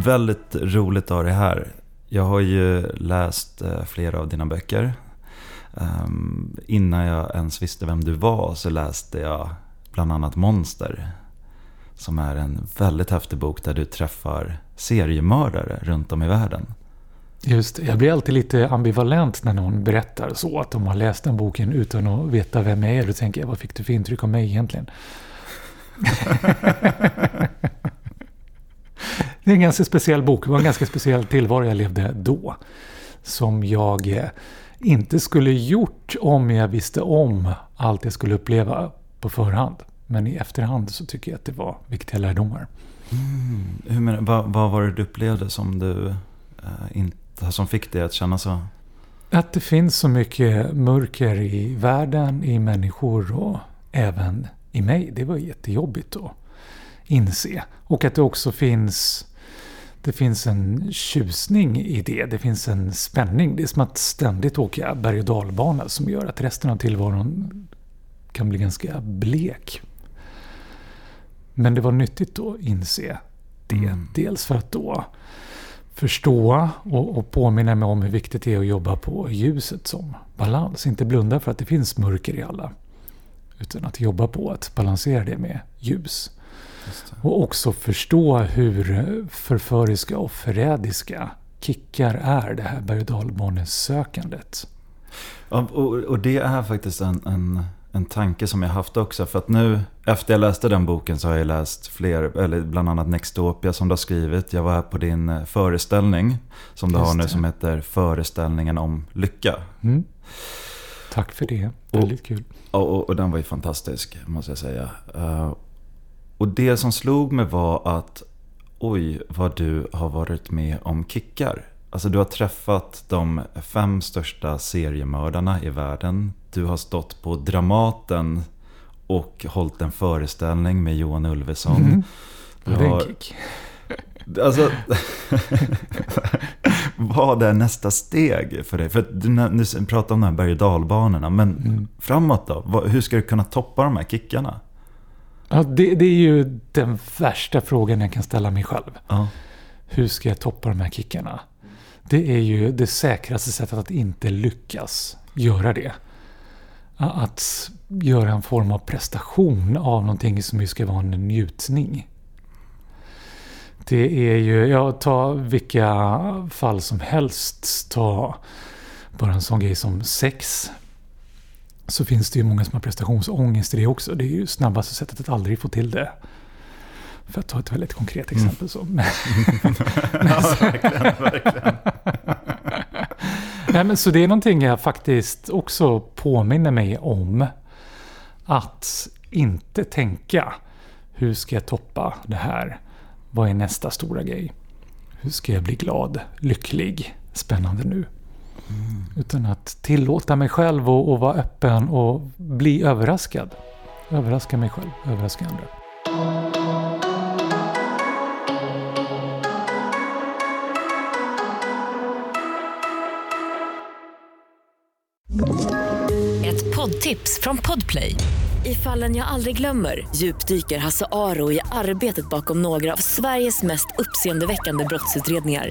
väldigt roligt att ha dig här. Jag har ju läst eh, flera av dina böcker. Um, innan jag ens visste vem du var så läste jag bland annat Monster. Som är en väldigt häftig bok där du träffar seriemördare runt om i världen. Just Jag blir alltid lite ambivalent när någon berättar så. Att de har läst den boken utan att veta vem jag är. Då tänker jag, vad fick du för intryck av mig egentligen? det är en ganska speciell bok. Det var en ganska speciell tillvaro jag levde då. Som jag eh, inte skulle gjort om jag visste om allt jag skulle uppleva på förhand. Men i efterhand så tycker jag att det var viktiga lärdomar. Mm. Hur men, vad, vad var det du upplevde som, du, eh, inte, som fick dig att känna så? Att det finns så mycket mörker i världen, i människor och även i mig. Det var jättejobbigt att inse. Och att det också finns det finns en tjusning i det. Det finns en spänning. Det är som att ständigt åka berg och dalbana som gör att resten av tillvaron kan bli ganska blek. Men det var nyttigt att inse det. Mm. Dels för att då förstå och, och påminna mig om hur viktigt det är att jobba på ljuset som balans. Inte blunda för att det finns mörker i alla. Utan att jobba på att balansera det med ljus. Och också förstå hur förföriska och förrädiska kickar är det här berg och sökandet. Ja, och, och, det är faktiskt en, en, en tanke som jag haft också. För att nu, efter jag läste den boken så har jag läst fler, eller bland annat Nextopia som du har skrivit. Jag var här på din eh, föreställning som du Just har nu det. som heter Föreställningen om lycka. Mm. Tack för det, väldigt och, kul. Och, och, och, den var ju fantastisk, måste jag säga. Och det som slog mig var att oj, vad du har varit med om kickar. Alltså du har träffat de fem största seriemördarna i världen. Du har stått på Dramaten och hållit en föreställning med Johan Ulveson. Mm. Du har... Alltså, vad är nästa steg för dig? För du, du pratar om de här berg och dalbanorna, men mm. framåt då? Hur ska du kunna toppa de här kickarna? Ja, det, det, är ju den värsta frågan jag kan ställa mig själv. Ja. Hur ska jag toppa de här kickarna? Det är ju det säkraste sättet att inte lyckas göra det. Att göra en form av prestation av någonting som ju ska vara en njutning. Det är ju, jag tar vilka fall som helst. Ta bara en sån grej som sex så finns det ju många som har prestationsångest i det också. Det är ju snabbaste sättet att aldrig få till det. För att ta ett väldigt konkret mm. exempel. Så. Men, ja, verkligen, verkligen. Nej, men så det är någonting jag faktiskt också påminner mig om. Att inte tänka, hur ska jag toppa det här? Vad är nästa stora grej? Hur ska jag bli glad, lycklig, spännande nu? Mm. Utan att tillåta mig själv att vara öppen och bli överraskad. Överraska mig själv, överraska andra. Ett poddtips från Podplay. I fallen jag aldrig glömmer djupdyker Hasse Aro i arbetet bakom några av Sveriges mest uppseendeväckande brottsutredningar